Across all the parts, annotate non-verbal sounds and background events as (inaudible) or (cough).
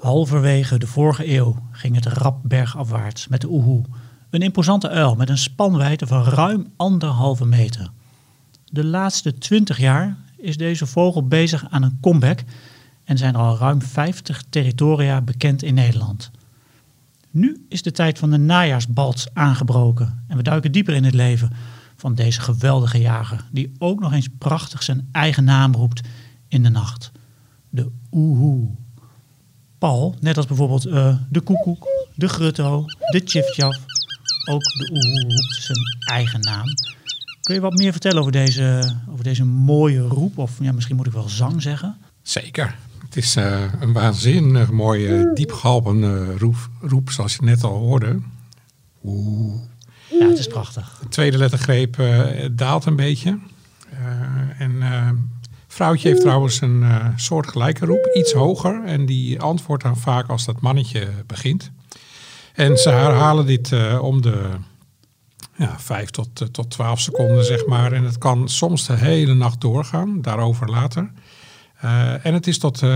Halverwege de vorige eeuw ging het rap bergafwaarts met de oehoe. Een imposante uil met een spanwijdte van ruim anderhalve meter. De laatste twintig jaar is deze vogel bezig aan een comeback en zijn er al ruim 50 territoria bekend in Nederland. Nu is de tijd van de najaarsbalts aangebroken en we duiken dieper in het leven van deze geweldige jager, die ook nog eens prachtig zijn eigen naam roept in de nacht. De oehoe. Paul, net als bijvoorbeeld uh, de koekoek, de grutto, de tjiftjaf, ook de oehoe roept zijn eigen naam. Kun je wat meer vertellen over deze, over deze mooie roep? Of ja, misschien moet ik wel zang zeggen. Zeker. Het is uh, een waanzinnig mooie, diepgalpende roep, roep, zoals je net al hoorde. Oeh. Ja, het is prachtig. De tweede lettergreep uh, daalt een beetje. En vrouwtje heeft trouwens een soortgelijke roep, iets hoger. En die antwoordt dan vaak als dat mannetje begint. En ze herhalen dit om de ja, 5 tot, tot 12 seconden, zeg maar. En het kan soms de hele nacht doorgaan, daarover later. Uh, en het is tot uh,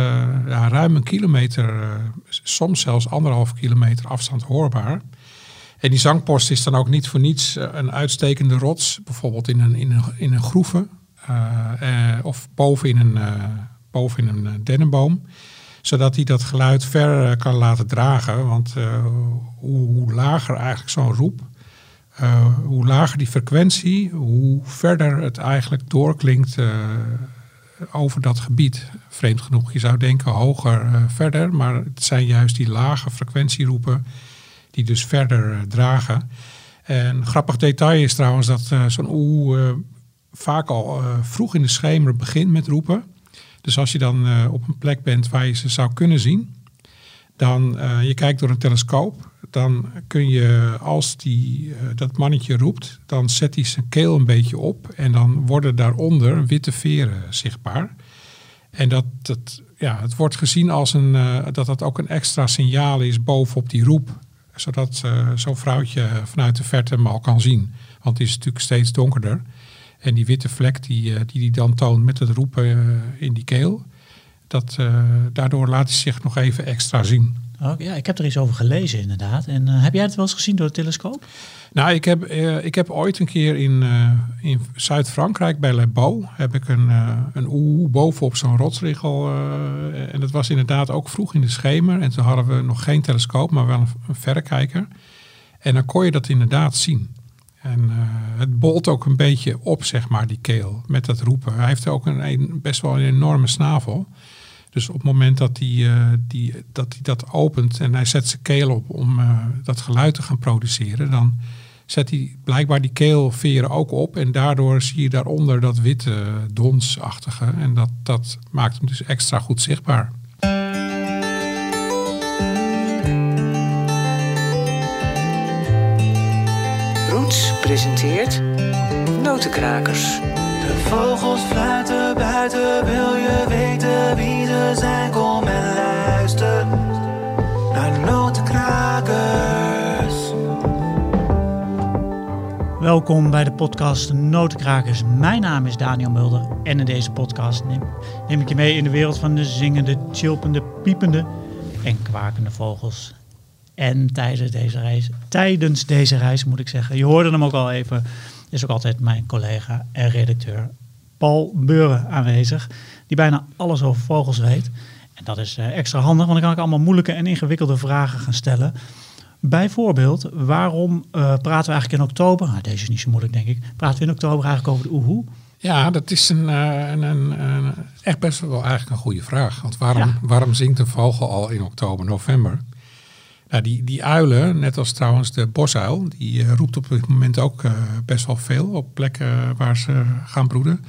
ja, ruim een kilometer, uh, soms zelfs anderhalf kilometer afstand hoorbaar. En die zangpost is dan ook niet voor niets een uitstekende rots, bijvoorbeeld in een, in een, in een groeve of boven in een, boven in een dennenboom. Zodat hij dat geluid ver kan laten dragen. Want hoe, lager eigenlijk zo'n roep, hoe lager die frequentie, hoe verder het eigenlijk doorklinkt over dat gebied. Vreemd genoeg, je zou denken hoger verder, maar het zijn juist die lage frequentieroepen die dus verder dragen. En grappig detail is trouwens dat zo'n oe vaak al vroeg in de schemer begint met roepen. Dus als je dan op een plek bent waar je ze zou kunnen zien, dan je kijkt door een telescoop, dan kun je als die, dat mannetje roept, dan zet hij zijn keel een beetje op en dan worden daaronder witte veren zichtbaar. En dat, dat, ja, het wordt gezien als een, dat dat ook een extra signaal is bovenop die roep. Zodat zo'n vrouwtje vanuit de verte hem al kan zien. Want het is natuurlijk steeds donkerder. En die witte vlek die uh, die, die dan toont met het roepen in die keel. Dat, daardoor laat hij zich nog even extra zien. Oh, ja, ik heb er iets over gelezen inderdaad. En uh, heb jij het wel eens gezien door de telescoop? Nou, ik heb, uh, ik heb ooit een keer in, uh, in Zuid-Frankrijk bij Le Beau... heb ik een, een bovenop zo'n rotsriggel. en dat was inderdaad ook vroeg in de schemer. En toen hadden we nog geen telescoop, maar wel een, een verrekijker. En dan kon je dat inderdaad zien. En het bolt ook een beetje op, zeg maar, die keel, met dat roepen. Hij heeft ook een, best wel een enorme snavel... Dus op het moment dat hij, uh, die, dat, dat opent en hij zet zijn keel op om uh, dat geluid te gaan produceren, dan zet hij blijkbaar die keelveren ook op. En daardoor zie je daaronder dat witte donsachtige. En dat, dat maakt hem dus extra goed zichtbaar. Presenteert Notenkrakers. De vogels fluiten buiten, wil je weten wie ze zijn? Kom en luister naar Notenkrakers. Welkom bij de podcast Notenkrakers. Mijn naam is Daniel Mulder en in deze podcast neem, neem ik je mee in de wereld van de zingende, chilpende, piepende en kwakende vogels. En tijdens deze reis, tijdens deze reis moet ik zeggen, je hoorde hem ook al even, is ook altijd mijn collega en redacteur Paul Beuren aanwezig, die bijna alles over vogels weet. En dat is uh, extra handig, want dan kan ik allemaal moeilijke en ingewikkelde vragen gaan stellen. Bijvoorbeeld, waarom uh, praten we eigenlijk in oktober? Nou, deze is niet zo moeilijk, denk ik. Praten we in oktober eigenlijk over de oehoe? Ja, dat is een, uh, een, een, een, echt best wel eigenlijk een goede vraag. Want waarom, ja. waarom zingt een vogel al in oktober, november? Nou, die, die uilen, net als trouwens de bosuil, die uh, roept op dit moment ook uh, best wel veel op plekken waar ze gaan broeden.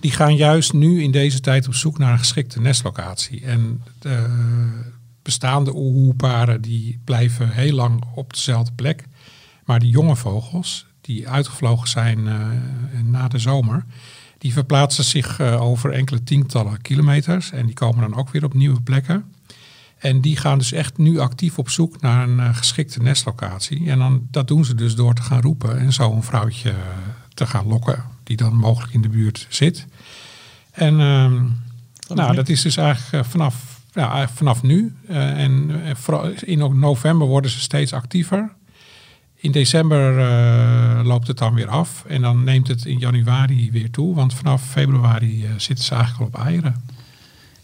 Die gaan juist nu in deze tijd op zoek naar een geschikte nestlocatie. En de bestaande oehoeparen die blijven heel lang op dezelfde plek. Maar die jonge vogels, die uitgevlogen zijn na de zomer, die verplaatsen zich over enkele tientallen kilometers. En die komen dan ook weer op nieuwe plekken. En die gaan dus echt nu actief op zoek naar een uh, geschikte nestlocatie. En dan, dat doen ze dus door te gaan roepen en zo een vrouwtje te gaan lokken die dan mogelijk in de buurt zit. En uh, nou, dat is dus eigenlijk uh, vanaf ja, vanaf nu. Eh, en eh, in november worden ze steeds actiever. In december eh, loopt het dan weer af. En dan neemt het in januari weer toe. Want vanaf februari eh, zitten ze eigenlijk al op eieren.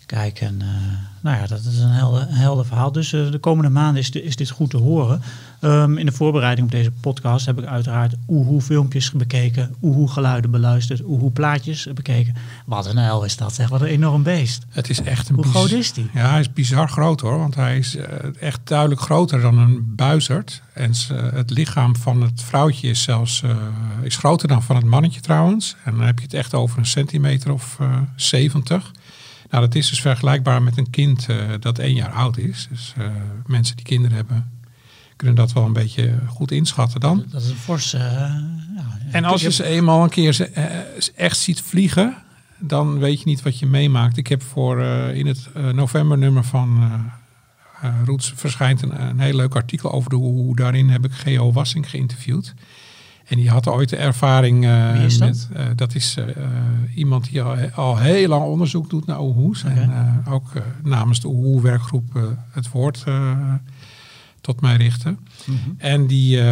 Kijk, en eh, nou ja, dat is een helder, helder verhaal. Dus eh, de komende maanden is, is dit goed te horen. Ehm, in de voorbereiding op deze podcast heb ik uiteraard oehoe filmpjes bekeken, oehoe geluiden beluisterd, oehoe plaatjes bekeken. Wat een hel is dat, zeg. Wat een enorm beest. Het is echt een Hoe groot is die? Ja, hij is bizar groot hoor. Want hij is eh, echt duidelijk groter dan een buizerd. En ze- het lichaam van het vrouwtje is zelfs eh, is groter dan van het mannetje trouwens. En dan heb je het echt over een centimeter of eh 70. Nou, dat is dus vergelijkbaar met een kind eh, dat één jaar oud is. Dus eh, mensen die kinderen hebben, kunnen dat wel een beetje goed inschatten dan. Dat is een forse... eh, ja, En als je ze eenmaal een keer ze- echt ziet vliegen, dan weet je niet wat je meemaakt. Ik heb voor in het novembernummer van eh, Roots verschijnt een, een heel leuk artikel over de hoe. Daarin heb ik Geo Wassing geïnterviewd. En die had ooit de ervaring is dat? met. eh, dat is eh, iemand die al, al heel lang onderzoek doet naar oehoes. En ook namens de oehoe-werkgroep eh, het woord tot mij richten. Mhm. En die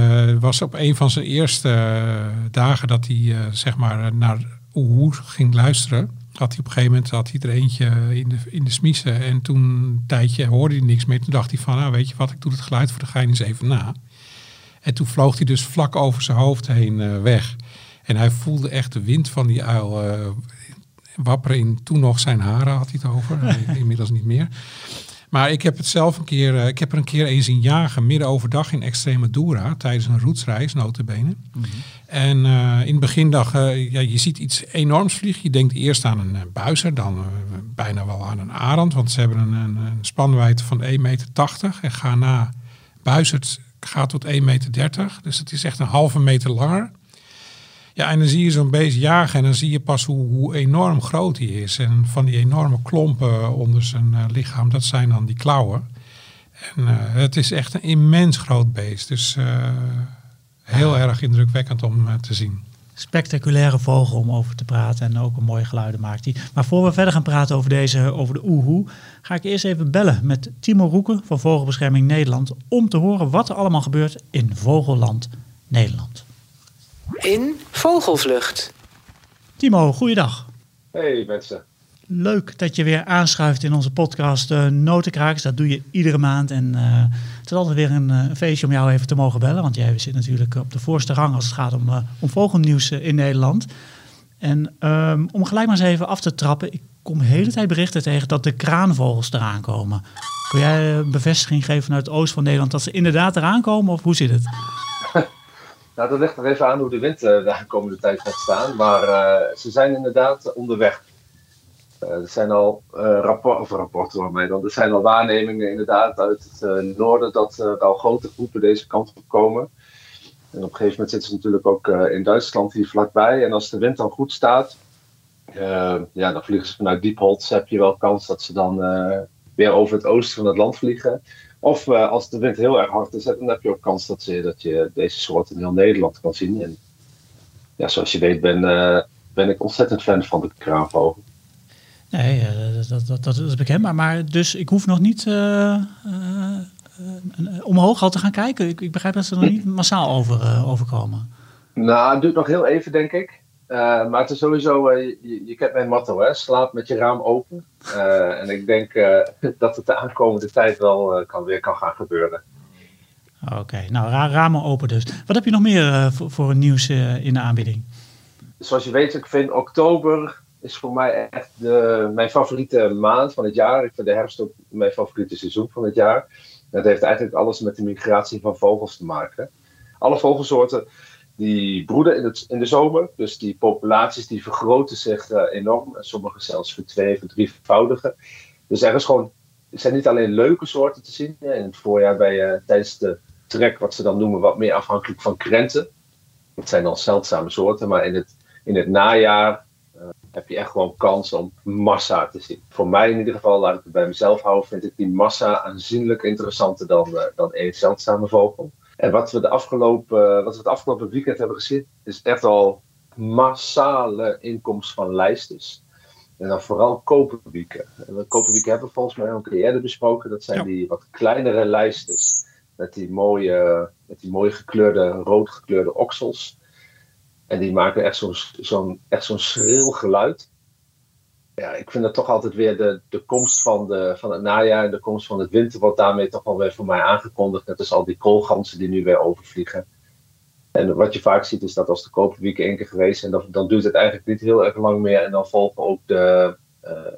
was op een van zijn eerste dagen dat hij zeg maar naar Oehoe ging luisteren. Had hij op een gegeven moment had hij er eentje in de, in de smiezen. En toen een tijdje hoorde hij niks meer. Toen dacht hij van, nou weet je wat, ik doe het geluid voor de gein eens even na. En toen vloog hij dus vlak over zijn hoofd heen eh, weg. En hij voelde echt de wind van die uil eh, wapperen in toen nog zijn haren had hij het over. (laughs) Inmiddels niet meer. Maar ik heb het zelf een keer, eh, ik heb er een keer eens zien jagen, midden overdag in Extremadura, tijdens een roetsreis, notabene. En eh, in het begin dacht eh, ja, je ziet iets enorms vliegen. Je denkt eerst aan een buizer, dan bijna wel aan een arend, want ze hebben een, een, een spanwijdte van 1,80 meter. En ga na buizerd gaat tot 1,30 meter. Dus het is echt een halve meter langer. Ja, en dan zie je zo'n beest jagen en dan zie je pas hoe, hoe enorm groot hij is. En van die enorme klompen onder zijn eh, lichaam, dat zijn dan die klauwen. En eh, het is echt een immens groot beest. Dus eh, heel erg indrukwekkend om te zien. Spectaculaire vogel om over te praten en ook een mooie geluiden maakt hij. Maar voor we verder gaan praten over, deze, over de oehoe, ga ik eerst even bellen met Timo Roeken van Vogelbescherming Nederland om te horen wat er allemaal gebeurt in Vogelland Nederland. In Vogelvlucht. Timo, goeiedag. Hey mensen. Leuk dat je weer aanschuift in onze podcast eh Notenkrakers. Dat doe je iedere maand. En eh, het is altijd weer een eh, feestje om jou even te mogen bellen. Want jij zit natuurlijk op de voorste rang als het gaat om, eh, om vogelnieuws eh, in Nederland. En ehm, om gelijk maar eens even af te trappen. Ik kom de hele tijd berichten tegen dat de kraanvogels eraan komen. Kun jij eh, bevestiging geven vanuit het oosten van Nederland dat ze inderdaad eraan komen? Of hoe zit het? (laughs) Nou, dat ligt er even aan hoe de wind eh, de komende tijd gaat staan. Maar eh, ze zijn inderdaad onderweg. Eh, er zijn al eh rapport, of rapporten hoor mij dan. Er zijn al waarnemingen inderdaad uit het eh, noorden dat er al grote groepen deze kant op komen. En op een gegeven moment zitten ze natuurlijk ook in Duitsland hier vlakbij. En als de wind dan goed staat, ja, dan vliegen ze vanuit Diepholz. Heb je wel kans dat ze dan weer over het oosten van het land vliegen. Of als de wind heel erg hard is, dan heb je ook kans dat je, dat je deze soort in heel Nederland kan zien. En ja, zoals je weet ben, ben ik ontzettend fan van de kraanvogel. Nee, eh, dat, dat, dat is bekend. Maar, maar dus ik hoef nog niet eh, eh, omhoog al te gaan kijken. Ik, ik begrijp dat ze er nog niet massaal over, overkomen. Nou, het duurt nog heel even, denk ik. Maar het is sowieso, je, je kent mijn motto, hè? slaap met je raam open. En ik denk (laughs) dat het de aankomende tijd wel kan, weer kan gaan gebeuren. Oké, nou ra ramen open dus. Wat heb je nog meer voor, voor een nieuws in de aanbieding? Zoals je weet, ik vind oktober is voor mij echt de, mijn favoriete maand van het jaar. Ik vind de herfst ook mijn favoriete seizoen van het jaar. Dat heeft eigenlijk alles met de migratie van vogels te maken. Alle vogelsoorten die broeden in, het, in de zomer. Dus die populaties die vergroten zich eh, enorm. En sommige zelfs verdwee, verdrievoudigen. Dus er is gewoon, zijn niet alleen leuke soorten te zien. In het voorjaar bij je tijdens de trek, wat ze dan noemen, wat meer afhankelijk van krenten. Dat zijn dan zeldzame soorten. Maar in het, in het najaar heb je echt gewoon kans om massa te zien. Voor mij in ieder geval, laat ik het bij mezelf houden, vind ik die massa aanzienlijk interessanter dan, eh, dan één zeldzame vogel. En wat we, de afgelopen, wat we het afgelopen weekend hebben gezien, is echt al massale inkomst van lijsters. En dan vooral koperwieken. En koperwieken hebben we volgens mij ook eerder besproken. Dat zijn Ja. die wat kleinere lijsters. Met die mooie, met die mooie gekleurde, rood gekleurde oksels. En die maken echt zo'n echt zo'n schril geluid. Ja, ik vind dat toch altijd weer de, de komst van, de, van het najaar en de komst van het winter wordt daarmee toch wel weer voor mij aangekondigd. Net als al die koolganzen die nu weer overvliegen. En wat je vaak ziet is dat als de koperwiek één keer geweest zijn, dan, dan duurt het eigenlijk niet heel erg lang meer. En dan volgen ook de, eh,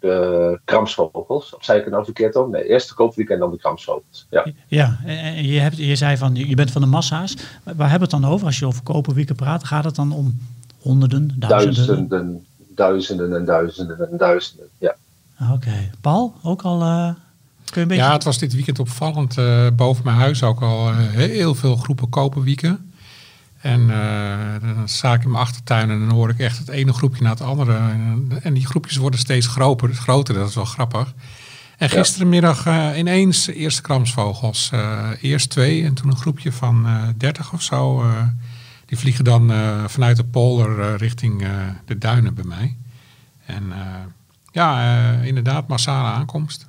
de, kramsvogels. Of zei ik het nou verkeerd ook? Nee, eerst de koperwiek en dan de kramsvogels. Ja. Ja, en je, hebt, je zei van je bent van de massa's. Waar waar hebben we het dan over als je over koperwieken praat? Gaat het dan om honderden, duizenden? Duizenden, duizenden en duizenden en duizenden. Ja. Ah, Oké. Paul, ook al eh, kun je een beetje... Ja, het was dit weekend opvallend. eh, boven mijn huis ook al eh, heel veel groepen koperwieken. En eh, dan sta ik in mijn achtertuin en dan hoor ik echt het ene groepje na het andere. En, die groepjes worden steeds groter, groter, dat is wel grappig. En gisterenmiddag eh, ineens eerste kramsvogels. Eh, eerst twee en toen een groepje van 30 of zo. die vliegen dan vanuit de polder richting de duinen bij mij. En ja, inderdaad, massale aankomst.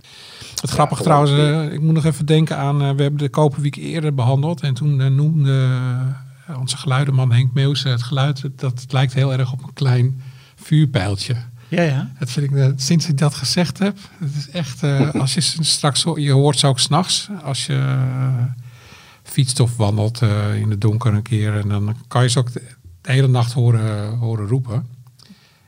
Het grappige trouwens, ik moet nog even denken aan, we hebben de Koperwiek eerder behandeld. En toen noemde onze geluidenman Henk Meus het geluid, dat het lijkt heel erg op een klein vuurpijltje. ja, ja. Dat vind ik, eh, sinds ik dat gezegd heb, het is echt, eh, (laughs) als je straks, je hoort ze ook s'nachts, als je eh, fietst of wandelt eh, in het donker een keer. En dan kan je ze ook de, de hele nacht horen, horen roepen.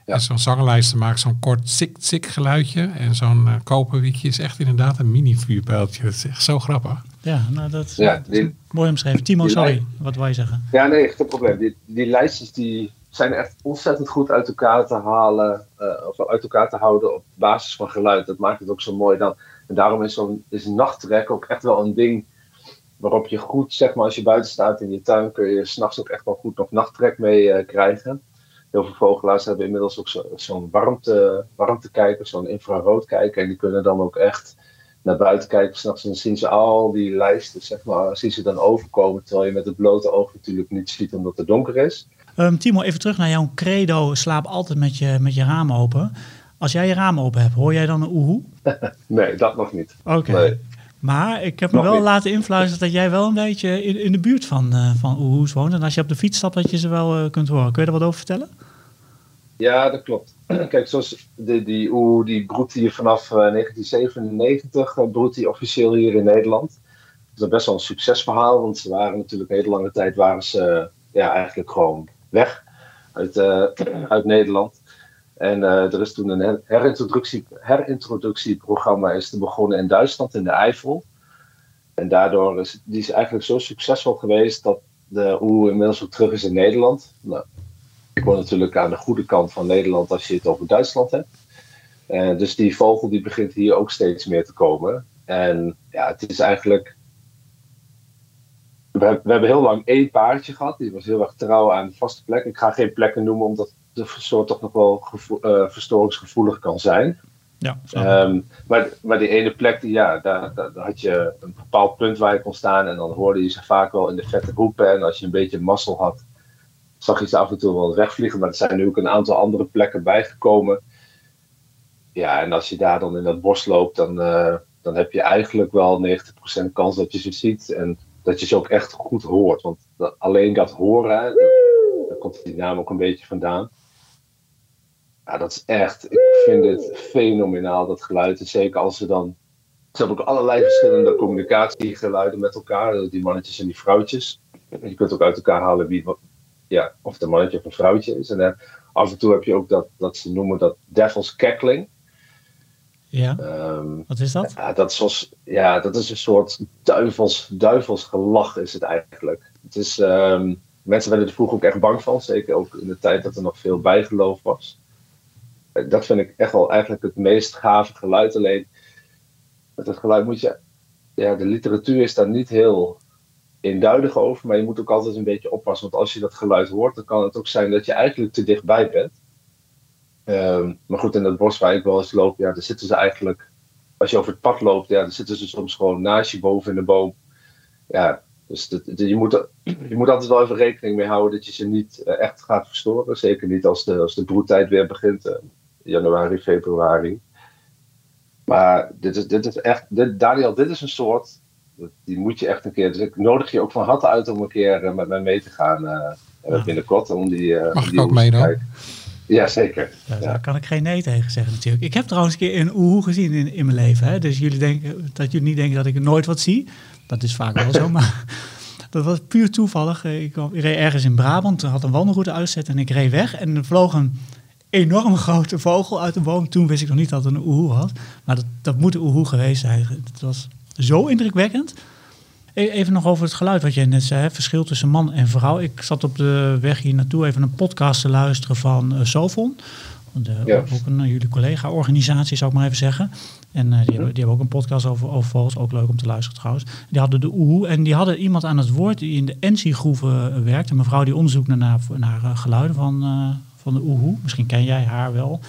Ja. En zo'n zangenlijster maakt zo'n kort sik-sik geluidje. En zo'n eh koperwiekje is echt inderdaad een mini vuurpijltje. Dat is echt zo grappig. Ja, nou, dat, Ja, dat is die- mooi omschreven. Timo, sorry. Wat wil je zeggen? Ja, nee, geen probleem. Die, die lijstjes die zijn echt ontzettend goed uit elkaar te halen. eh, of uit elkaar te houden op basis van geluid. Dat maakt het ook zo mooi dan. En daarom is zo'n is nachttrek ook echt wel een ding waarop je goed, zeg maar, als je buiten staat in je tuin, kun je s'nachts ook echt wel goed nog nachttrek mee eh, krijgen. Heel veel vogelaars hebben inmiddels ook zo- zo'n warmte, warmtekijker, zo'n infraroodkijker. En die kunnen dan ook echt naar buiten kijken s'nachts. En dan zien ze al die lijsten, zeg maar, zien ze dan overkomen. Terwijl je met het blote oog natuurlijk niet ziet omdat het donker is. Ehm, Timo, even terug naar jouw credo. Slaap altijd met je, met je raam open. Als jij je raam open hebt, hoor jij dan een oehoe? (laughs) Nee, dat nog niet. Oké. Nee. Maar ik heb me wel laten influisteren dat jij wel een beetje in, in de buurt van, eh van oehoes woont. En als je op de fiets stapt, dat je ze wel eh, kunt horen. Kun je daar wat over vertellen? Ja, dat klopt. (clears throat) Kijk, zoals die, die oeh, die broedt hier vanaf eh, 1997, eh, broedt die officieel hier in Nederland. Dat is best wel een succesverhaal, want ze waren natuurlijk een hele lange tijd waren ze ja, eigenlijk gewoon weg uit, (clears throat) uit Nederland. En eh, er is toen een her- herintroductie, herintroductieprogramma is begonnen in Duitsland, in de Eifel. En daardoor is die is eigenlijk zo succesvol geweest dat de oeh inmiddels ook terug is in Nederland. Nou, ik woon natuurlijk aan de goede kant van Nederland als je het over Duitsland hebt. Eh, dus die vogel die begint hier ook steeds meer te komen. En ja, het is eigenlijk. We, hebben- heel lang één paardje gehad. Die was heel erg trouw aan vaste plekken. Ik ga geen plekken noemen, omdat de soort toch nog wel eh, verstoringsgevoelig kan zijn. Ja. Ehm, maar, maar die ene plek, die, ja, daar, daar, daar had je een bepaald punt waar je kon staan. En dan hoorde je ze vaak wel in de vette roepen. En als je een beetje mazzel had, zag je ze af en toe wel wegvliegen. Maar er zijn nu ook een aantal andere plekken bijgekomen. Ja, en als je daar dan in dat bos loopt, dan, eh, dan heb je eigenlijk wel 90% kans dat je ze ziet. En dat je ze ook echt goed hoort. Want dat- alleen dat horen, daar komt die naam ook een beetje vandaan. Ja, dat is echt, ik vind dit fenomenaal, dat geluid. En zeker als ze dan, ze hebben ook allerlei verschillende communicatiegeluiden met elkaar. Die mannetjes en die vrouwtjes. Je kunt ook uit elkaar halen wie, ja, of het een mannetje of een vrouwtje is. En eh, af en toe heb je ook dat, dat ze noemen dat devil's cackling. ja, Ehm, wat is dat? ja, dat is, zoals, ja, dat is een soort duivels, duivels gelach is het eigenlijk. Het is, ehm, mensen werden er vroeger ook echt bang van. Zeker ook in de tijd dat er nog veel bijgeloof was. Eh, Dat vind ik echt wel eigenlijk het meest gave geluid. Alleen met het geluid moet je... Ja, de literatuur is daar niet heel eenduidig over. Maar je moet ook altijd een beetje oppassen. Want als je dat geluid hoort, dan kan het ook zijn dat je eigenlijk te dichtbij bent. Ehm, maar goed, in het bos waar ik wel eens loop, ja, daar zitten ze eigenlijk als je over het pad loopt, ja, dan zitten ze soms gewoon naast je boven in de boom. Ja, dus dat- dat- je, moet, je moet altijd wel even rekening mee houden dat je ze niet eh, echt gaat verstoren. Zeker niet als de, als de broedtijd weer begint. Januari, februari. Maar dit is, dit is echt, dit, Daniel, dit is een soort, die moet je echt een keer, dus ik nodig je ook van harte uit om een keer eh, met mij mee te gaan eh, binnenkort. Om die, eh, Mag om ik die ook oes mee te dan? kijken. Ja, zeker. Ja, Ja. Daar kan ik geen nee tegen zeggen natuurlijk. Ik heb trouwens een keer een oehoe gezien in, in mijn leven. Hè? Dus jullie denken, dat jullie niet denken dat ik nooit wat zie. Dat is vaak wel zo, (laughs) maar dat was puur toevallig. Ik, kwam, ik reed ergens in Brabant, had een wandelroute uitzet en ik reed weg. En er vloog een enorm grote vogel uit de boom. Toen wist ik nog niet dat het een oehoe was. Maar dat, dat moet een oehoe geweest zijn. Het was zo indrukwekkend. E- Even nog over het geluid wat jij net zei, hè, verschil tussen man en vrouw. Ik zat op de weg hier naartoe even een podcast te luisteren van Sofon. De, Ja. Ook een eh, jullie collega-organisatie, zou ik maar even zeggen. En die, hebben, die hebben ook een podcast over, over vogels, ook leuk om te luisteren trouwens. Die hadden de oehoe en die hadden iemand aan het woord die in de NC-groeven werkt. Een mevrouw die onderzoek naar, naar, naar geluiden van, van de oehoe. Misschien ken jij haar wel.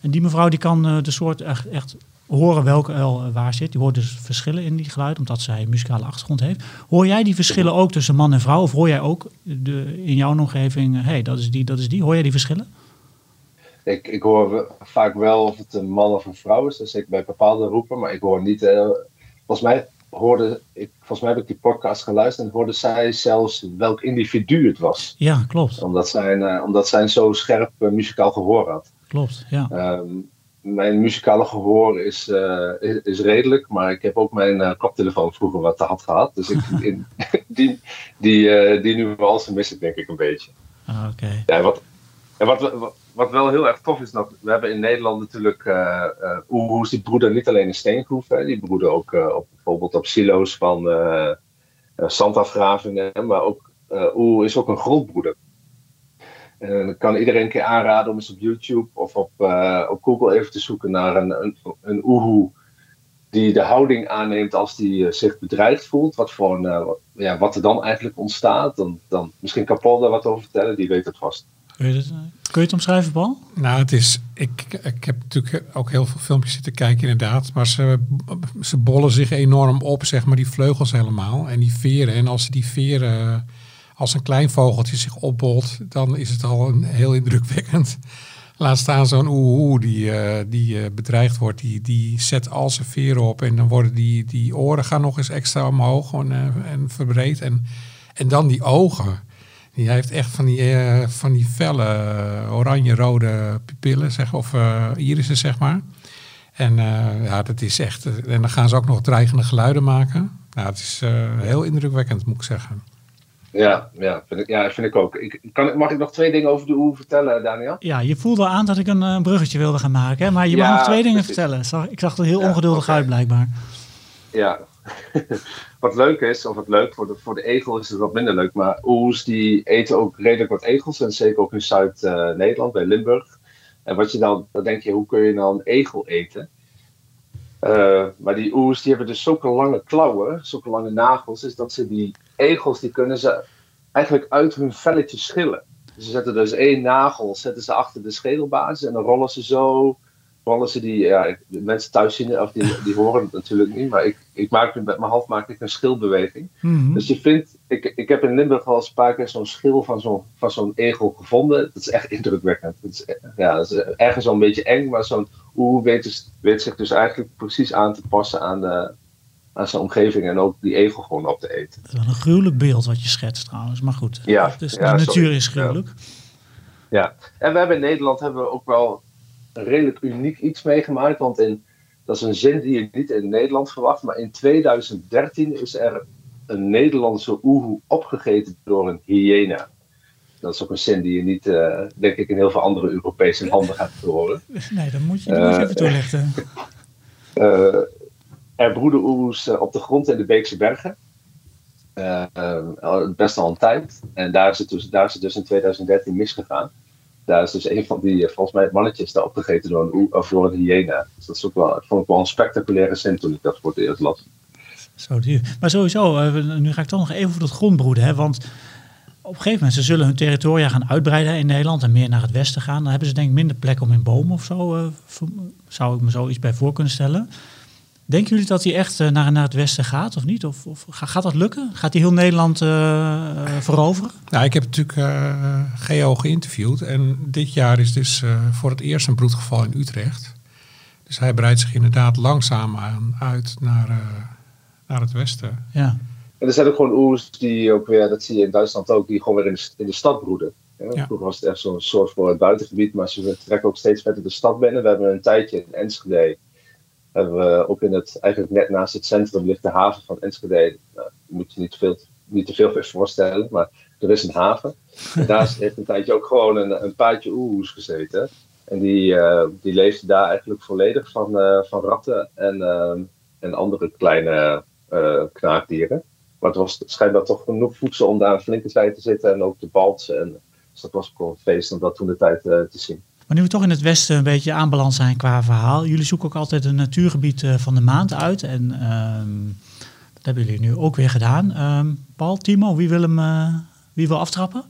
En die mevrouw die kan eh, de soort echt, echt horen welke uil eh, waar zit. Die hoort dus verschillen in die geluiden, omdat zij een muzikale achtergrond heeft. Hoor jij die verschillen ook tussen man en vrouw? Of hoor jij ook de, in jouw omgeving, hé, hey, dat is die, dat is die. Hoor jij die verschillen? Ik, ik hoor vaak wel of het een man of een vrouw is, dat zeker bij bepaalde roepen, maar ik hoor niet. eh, volgens mij hoorde ik, volgens mij heb ik die podcast geluisterd en hoorde zij zelfs welk individu het was. Ja, klopt. Omdat zij, eh, omdat zij een zo scherp eh, muzikaal gehoor had. Klopt, ja. Ehm, mijn muzikale gehoor is, eh, is, is redelijk, maar ik heb ook mijn koptelefoon vroeger wat te had gehad. Dus ik, (laughs) in, (laughs) die, die, eh, die nu wel eens mis ik denk ik een beetje. Ah, Oké. Ja, wat, en wat, wat, wat wel heel erg tof is, dat we hebben in Nederland natuurlijk uh, uh, oehoes die broeden niet alleen in steengroeven, die broeden ook uh, op, bijvoorbeeld op silo's van zandafgravingen, maar ook oehoe is ook een grondbroeder. En dan kan iedereen een keer aanraden om eens op YouTube of op, op Google even te zoeken naar een, een, een oehoe die de houding aanneemt als die zich bedreigd voelt. Wat, voor een, ja, wat er dan eigenlijk ontstaat. Dan, dan, misschien kan Paul daar wat over vertellen, die weet het vast. Kun je het, omschrijven, Paul? Nou, het is. Ik, ik heb natuurlijk ook heel veel filmpjes zitten kijken, inderdaad. Maar ze, ze bollen zich enorm op, zeg maar, die vleugels helemaal. En die veren. En als die veren. Als een klein vogeltje zich opbolt, dan is het al een, heel indrukwekkend. Laat staan zo'n oehoe die, uh, die uh, bedreigd wordt, die, die zet al zijn veren op. En dan worden die, die oren gaan nog eens extra omhoog en, uh, en verbreed. En, en dan die ogen. Die heeft echt van die, uh, van die felle uh, oranje-rode pupillen, zeg, of uh, irissen, zeg maar. En ja, dat is echt. En dan gaan ze ook nog dreigende geluiden maken. Nou, het is heel indrukwekkend, moet ik zeggen. Ja, ja, vind ik, ja, vind ik ook. Ik, kan, mag ik nog twee dingen over de oe vertellen, Daniel? Ja, je voelde al aan dat ik een, een bruggetje wilde gaan maken, hè? maar je ja, mag nog twee dingen precies. vertellen. Ik zag er heel ja, ongeduldig okay. uit, blijkbaar. Ja, (laughs) wat leuk is, of wat leuk voor de, voor de egel is het wat minder leuk, maar oes die eten ook redelijk wat egels, en zeker ook in Zuid-Nederland, bij Limburg. En wat je dan, dan denk je, hoe kun je nou een egel eten? Uh, maar die oes die hebben dus zulke lange klauwen, zulke lange nagels, is dat ze die egels, die kunnen ze eigenlijk uit hun velletje schillen. Ze zetten dus één nagel, zetten ze achter de schedelbasis en dan rollen ze zo, ze die, ja, de mensen thuis zien, of die, die horen het natuurlijk niet, maar ik, ik maak met mijn hand maak ik een schilbeweging. Mm -hmm. Dus je vindt, ik, ik heb in Limburg wel eens een paar keer zo'n schil van zo'n van zo'n egel gevonden. Dat is echt indrukwekkend. Dat is, ja, dat is ergens zo'n beetje eng, maar zo'n oe weet, dus, weet zich dus eigenlijk precies aan te passen aan de, aan zijn omgeving en ook die egel gewoon op te eten. Dat is wel een gruwelijk beeld wat je schetst trouwens, maar goed. Ja, dus ja, de natuur sorry. is gruwelijk. Ja. ja, en we hebben in Nederland hebben we ook wel een redelijk uniek iets meegemaakt, want in, dat is een zin die je niet in Nederland verwacht, maar in 2013 is er een Nederlandse oehoe opgegeten door een hyena. Dat is ook een zin die je niet, uh, denk ik, in heel veel andere Europese landen gaat horen. (laughs) Nee, dat moet je, dat uh, moet je even toelichten. Uh, (laughs) er broeden oehoes op de grond in de Beekse Bergen. best al een tijd. En daar is, het dus, daar is het dus in 2013 misgegaan. Daar is dus een van die, volgens mij, mannetjes daar opgegeten door een, of door een hyena. Dus dat is ook wel, vond ik wel een spectaculaire zin toen ik dat voor het eerst las. Zo duur. Maar sowieso, nu ga ik toch nog even voor dat grondbroeden. Hè? Want op een gegeven moment, ze zullen hun territoria gaan uitbreiden in Nederland en meer naar het westen gaan. Dan hebben ze denk ik minder plek om in bomen of zo. Uh, zou ik me zoiets bij voor kunnen stellen. Denken jullie dat hij echt eh, naar, naar het westen gaat of niet? Of, of ga- gaat dat lukken? Gaat hij heel Nederland eh, eh, veroveren? Nou, ik heb natuurlijk eh Geo geïnterviewd. En dit jaar is dus eh, voor het eerst een broedgeval in Utrecht. Dus hij breidt zich inderdaad langzaam aan uit naar, eh, naar het westen. Ja, En er zijn ook gewoon oers die ook weer, dat zie je in Duitsland ook, die gewoon weer in de, in de stad broeden. Ja, Ja. Vroeger was het echt zo'n soort voor het buitengebied, maar ze trekken ook steeds verder de stad binnen. We hebben een tijdje in Enschede, hebben we ook in het, eigenlijk net naast het centrum ligt de haven van Enschede. Nou, moet je niet te veel, niet te veel voorstellen, maar er is een haven. (laughs) En daar heeft een tijdje ook gewoon een, een paardje oehoes gezeten. En die, eh, die leefde daar eigenlijk volledig van, eh, van ratten en, eh, en andere kleine knaagdieren. Maar het was schijnbaar toch genoeg voedsel om daar een flinke tijd te zitten en ook te balsen. En, dus dat was ook wel een feest om dat toen de tijd te zien. Maar nu we toch in het westen een beetje aanbeland zijn qua verhaal. Jullie zoeken ook altijd een natuurgebied eh, van de maand uit. En ehm, dat hebben jullie nu ook weer gedaan. Ehm, Paul, Timo, wie wil, hem, eh, wie wil aftrappen?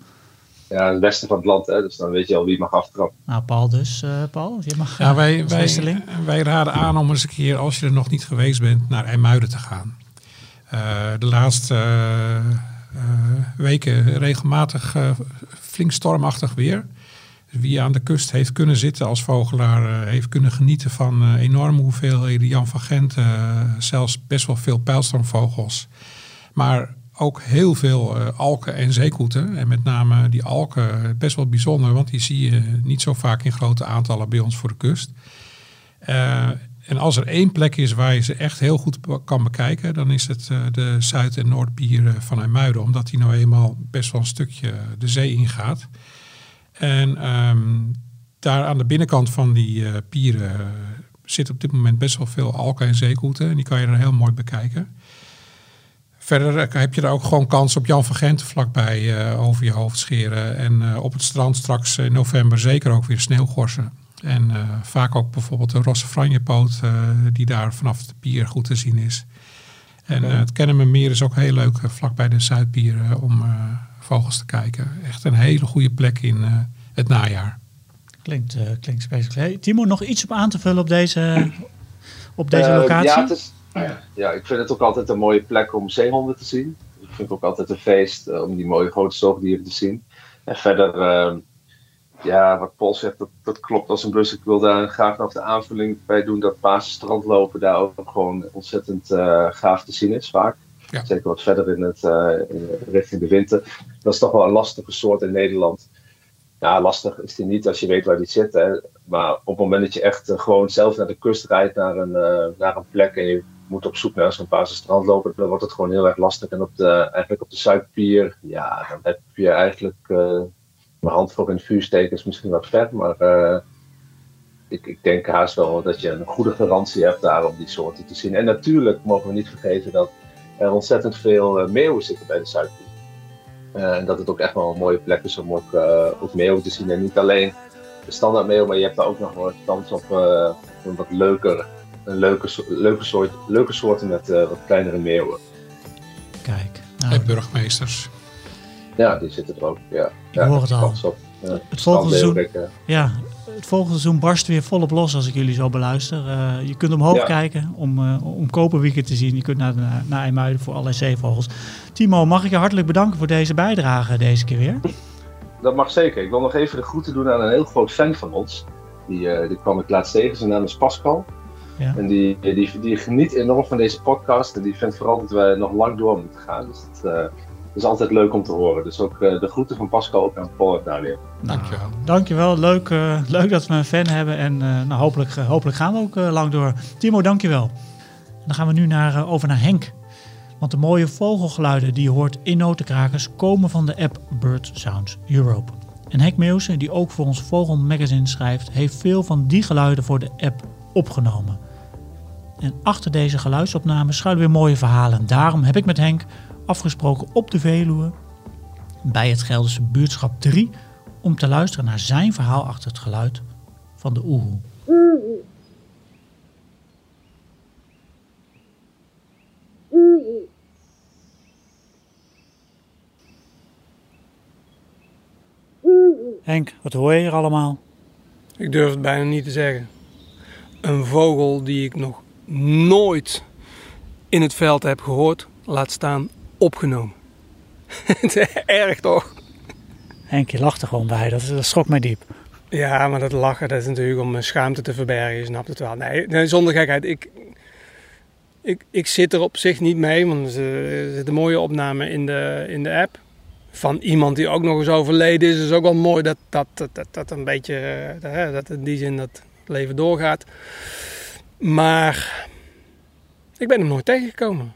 Ja, het westen van het land, hè, dus dan weet je al wie mag aftrappen. Nou, Paul dus. eh, Paul, je mag Ja, wij, wij, wij raden aan om eens een keer, als je er nog niet geweest bent, naar IJmuiden te gaan. Eh, de laatste weken regelmatig flink stormachtig weer. Wie aan de kust heeft kunnen zitten als vogelaar, eh, heeft kunnen genieten van eh, enorme hoeveelheden Jan van Gent. eh, zelfs best wel veel pijlstormvogels. Maar ook heel veel alken en zeekoeten. En met name die alken, best wel bijzonder, want die zie je niet zo vaak in grote aantallen bij ons voor de kust. En als er één plek is waar je ze echt heel goed kan bekijken, dan is het de Zuid- en Noordpier eh, van IJmuiden. Omdat die nou eenmaal best wel een stukje de zee ingaat. En ehm, daar aan de binnenkant van die eh, pieren eh, zit op dit moment best wel veel alken en zeekoeten. En die kan je er heel mooi bekijken. Verder eh, heb je er ook gewoon kans op Jan van Gent vlakbij over je hoofd scheren. En op het strand straks in november zeker ook weer sneeuwgorsen. En vaak ook bijvoorbeeld de rosse franjepoot die daar vanaf de pier goed te zien is. En het Kennemermeer is ook heel leuk vlakbij de Zuidpier eh, om vogels te kijken. Echt een hele goede plek in eh, het najaar. Klinkt, eh klinkt. Hey, Timo, nog iets op aan te vullen op deze, (clears throat) op deze Eh, locatie? Ja, het is, ja, ik vind het ook altijd een mooie plek om zeehonden te zien. Ik vind het ook altijd een feest om die mooie grote zoogdieren te zien. En verder, eh, ja, wat Paul zegt, dat, dat klopt als een bus. Ik wil daar graag nog de aanvulling bij doen dat Pasen strandlopen daar ook gewoon ontzettend eh, gaaf te zien is vaak. Zeker wat verder in het, eh, in, richting de winter. Dat is toch wel een lastige soort in Nederland. Ja, lastig is die niet als je weet waar die zit. Maar op het moment dat je echt eh, gewoon zelf naar de kust rijdt, naar een, eh, naar een plek en je moet op zoek naar zo'n Pasen strand lopen, dan wordt het gewoon heel erg lastig. En op de, eigenlijk op de Zuidpier, ja, dan heb je eigenlijk mijn hand voor in het vuur steken is misschien wat ver, maar ik, ik denk haast wel dat je een goede garantie hebt daar om die soorten te zien. En natuurlijk mogen we niet vergeten dat er ontzettend veel eh, meeuwen zitten bij de Zuidpier. Eh, en dat het ook echt wel een mooie plek is om ook, eh, ook meeuwen te zien. En niet alleen de standaard meeuw, maar je hebt daar ook nog wel kans op eh, een wat leuker, een leuke, leuke, soort, leuke soorten met eh, wat kleinere meeuwen. Kijk, nou, En burgemeesters. Ja, die zitten er ook. Ja, ja hoor het al. kans op. Ja, het volgende seizoen, ja, het volgende seizoen barst weer volop los als ik jullie zo beluister. Eh, je kunt omhoog Ja. kijken om, eh om Koperwieken te zien. Je kunt naar, naar, naar IJmuiden voor allerlei zeevogels. Timo, mag ik je hartelijk bedanken voor deze bijdrage deze keer weer? Dat mag zeker. Ik wil nog even de groeten doen aan een heel groot fan van ons. Die, eh, die kwam ik laatst tegen. Zijn naam is Pascal. Ja. En die, die, die geniet enorm van deze podcast. En die vindt vooral dat wij nog lang door moeten gaan. Dus dat is altijd leuk om te horen. Dus ook eh, de groeten van Pascal ook aan Paul en Daniel. Dankjewel. Dankjewel, leuk, eh, leuk dat we een fan hebben. En eh, nou, hopelijk, hopelijk gaan we ook lang door. Timo, dankjewel. Dan gaan we nu naar, over naar Henk. Want de mooie vogelgeluiden die je hoort in notenkrakers komen van de app Bird Sounds Europe. En Henk Meeuwsen, die ook voor ons Vogelmagazine schrijft, heeft veel van die geluiden voor de app opgenomen. En achter deze geluidsopnames schuilen weer mooie verhalen. Daarom heb ik met Henk afgesproken op de Veluwe bij het Gelderse buurtschap 3 om te luisteren naar zijn verhaal achter het geluid van de oehoe. Henk, wat hoor je hier allemaal? Ik durf het bijna niet te zeggen. Een vogel die ik nog nooit in het veld heb gehoord, laat staan opgenomen. (laughs) Erg toch? Henk, je lacht er gewoon bij. Dat, dat schrok mij diep. Ja, maar dat lachen, dat is natuurlijk om mijn schaamte te verbergen, je snapt het wel. Nee, nee zonder gekheid. Ik, ik, ik zit er op zich niet mee, want er zit een mooie opname in de, in de app. Van iemand die ook nog eens overleden is. is ook wel mooi dat dat, dat, dat, dat een beetje, eh, dat in die zin dat het leven doorgaat. Maar ik ben hem nooit tegengekomen.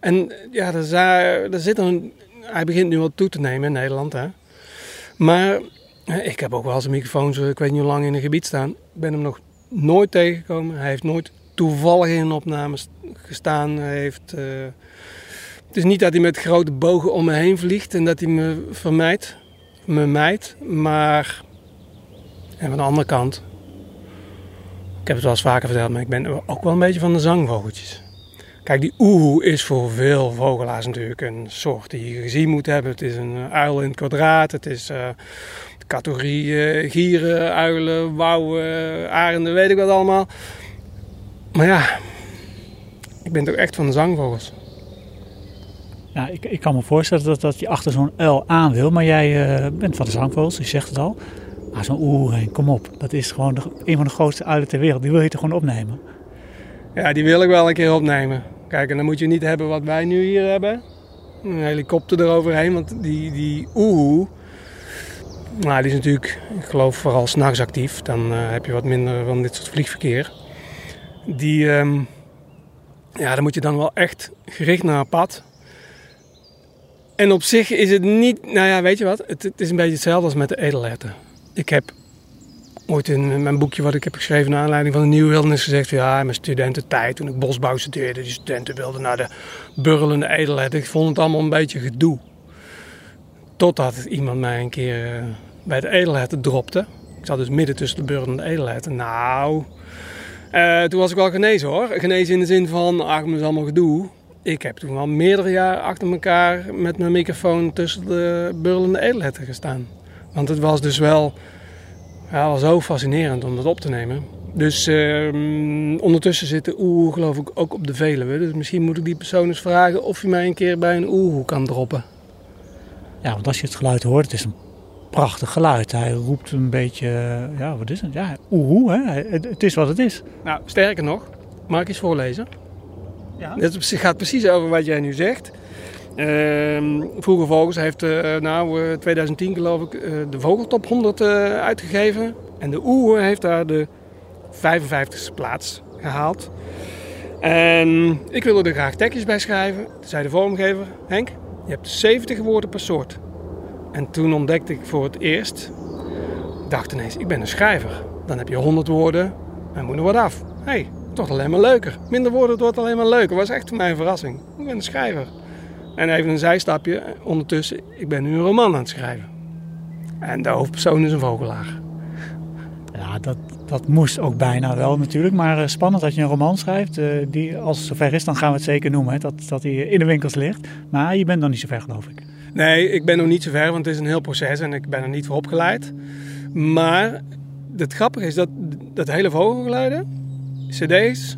En ja, er, zit een, hij begint nu wat toe te nemen in Nederland. Hè. Maar eh, ik heb ook wel eens een microfoon, zo, ik weet niet hoe lang in een gebied staan. Ik ben hem nog nooit tegengekomen. Hij heeft nooit toevallig in een opname st- gestaan. Heeft, eh, het is niet dat hij met grote bogen om me heen vliegt en dat hij me vermijdt, me mijt. Maar, en van de andere kant, ik heb het wel eens vaker verteld, maar ik ben ook wel een beetje van de zangvogeltjes. Kijk, die oehoe is voor veel vogelaars natuurlijk een soort die je gezien moet hebben. Het is een eh, uil in het kwadraat. Het is de categorie eh, gieren, uilen, wouwen, arenden, weet ik wat allemaal. Maar ja, ik ben toch echt van de zangvogels. Ja, ik, ik kan me voorstellen dat, dat je achter zo'n uil aan wil. Maar jij bent van de zangvogels, je zegt het al. Maar zo'n oeh, heen, kom op. Dat is gewoon de, een van de grootste uilen ter wereld. Die wil je toch gewoon opnemen? Ja, die wil ik wel een keer opnemen. Kijk, en dan moet je niet hebben wat wij nu hier hebben. Een helikopter eroverheen, want die, die oehoe... Nou, die is natuurlijk, ik geloof, vooral s'nachts actief. Dan eh, heb je wat minder van dit soort vliegverkeer. Die, ehm, ja, dan moet je dan wel echt gericht naar een pad. En op zich is het niet, nou ja, weet je wat? Het, het is een beetje hetzelfde als met de edelherten. Ik heb ooit in mijn boekje wat ik heb geschreven naar aanleiding van de Nieuwe Wildernis gezegd... Ja, in mijn studententijd, toen ik bosbouw studeerde, die studenten wilden naar de burrelende edelhert. Ik vond het allemaal een beetje gedoe. Totdat iemand mij een keer eh, bij de edelherten dropte. Ik zat dus midden tussen de burrelende edelherten. Nou, eh, toen was ik wel genezen hoor. Genezen in de zin van, ach, het is allemaal gedoe. Ik heb toen wel meerdere jaren achter elkaar met mijn microfoon tussen de burrelende edelherten gestaan. Want het was dus wel ja, wel zo fascinerend om dat op te nemen. Dus ehm, ondertussen zit de oehoe geloof ik ook op de Veluwe. Dus misschien moet ik die persoon eens vragen of hij mij een keer bij een oehoe kan droppen. Ja, want als je het geluid hoort, het is een prachtig geluid. Hij roept een beetje, eh, ja, wat is het? Ja, oehoe, hè? Het, het is wat het is. Nou, sterker nog, mag ik eens voorlezen? Ja. Het gaat precies over wat jij nu zegt. Ehm Vroege Vogels heeft eh, nou, eh, 2010 geloof ik eh, de Vogeltop 100 eh, uitgegeven. En de Oehoe heeft daar de 55ste plaats gehaald. En ik wilde er graag tekstjes bij schrijven. Toen zei de vormgever, Henk, je hebt 70 woorden per soort. En toen ontdekte ik voor het eerst, dacht ineens, ik ben een schrijver. Dan heb je 100 woorden en moet er wat af. Hé, hey, wordt alleen maar leuker. Minder woorden, het wordt alleen maar leuker. was echt voor mij een verrassing. Ik ben een schrijver. En even een zijstapje. Ondertussen, ik ben nu een roman aan het schrijven. En de hoofdpersoon is een vogelaar. Ja, dat, dat moest ook bijna wel natuurlijk. Maar eh, spannend dat je een roman schrijft. eh, die, als het zover is, dan gaan we het zeker noemen. Hè, dat, dat hij in de winkels ligt. Maar je bent nog niet zo ver, geloof ik. Nee, ik ben nog niet zo ver, want het is een heel proces en ik ben er niet voor opgeleid. Maar het grappige is dat dat hele vogelgeluiden, cd's,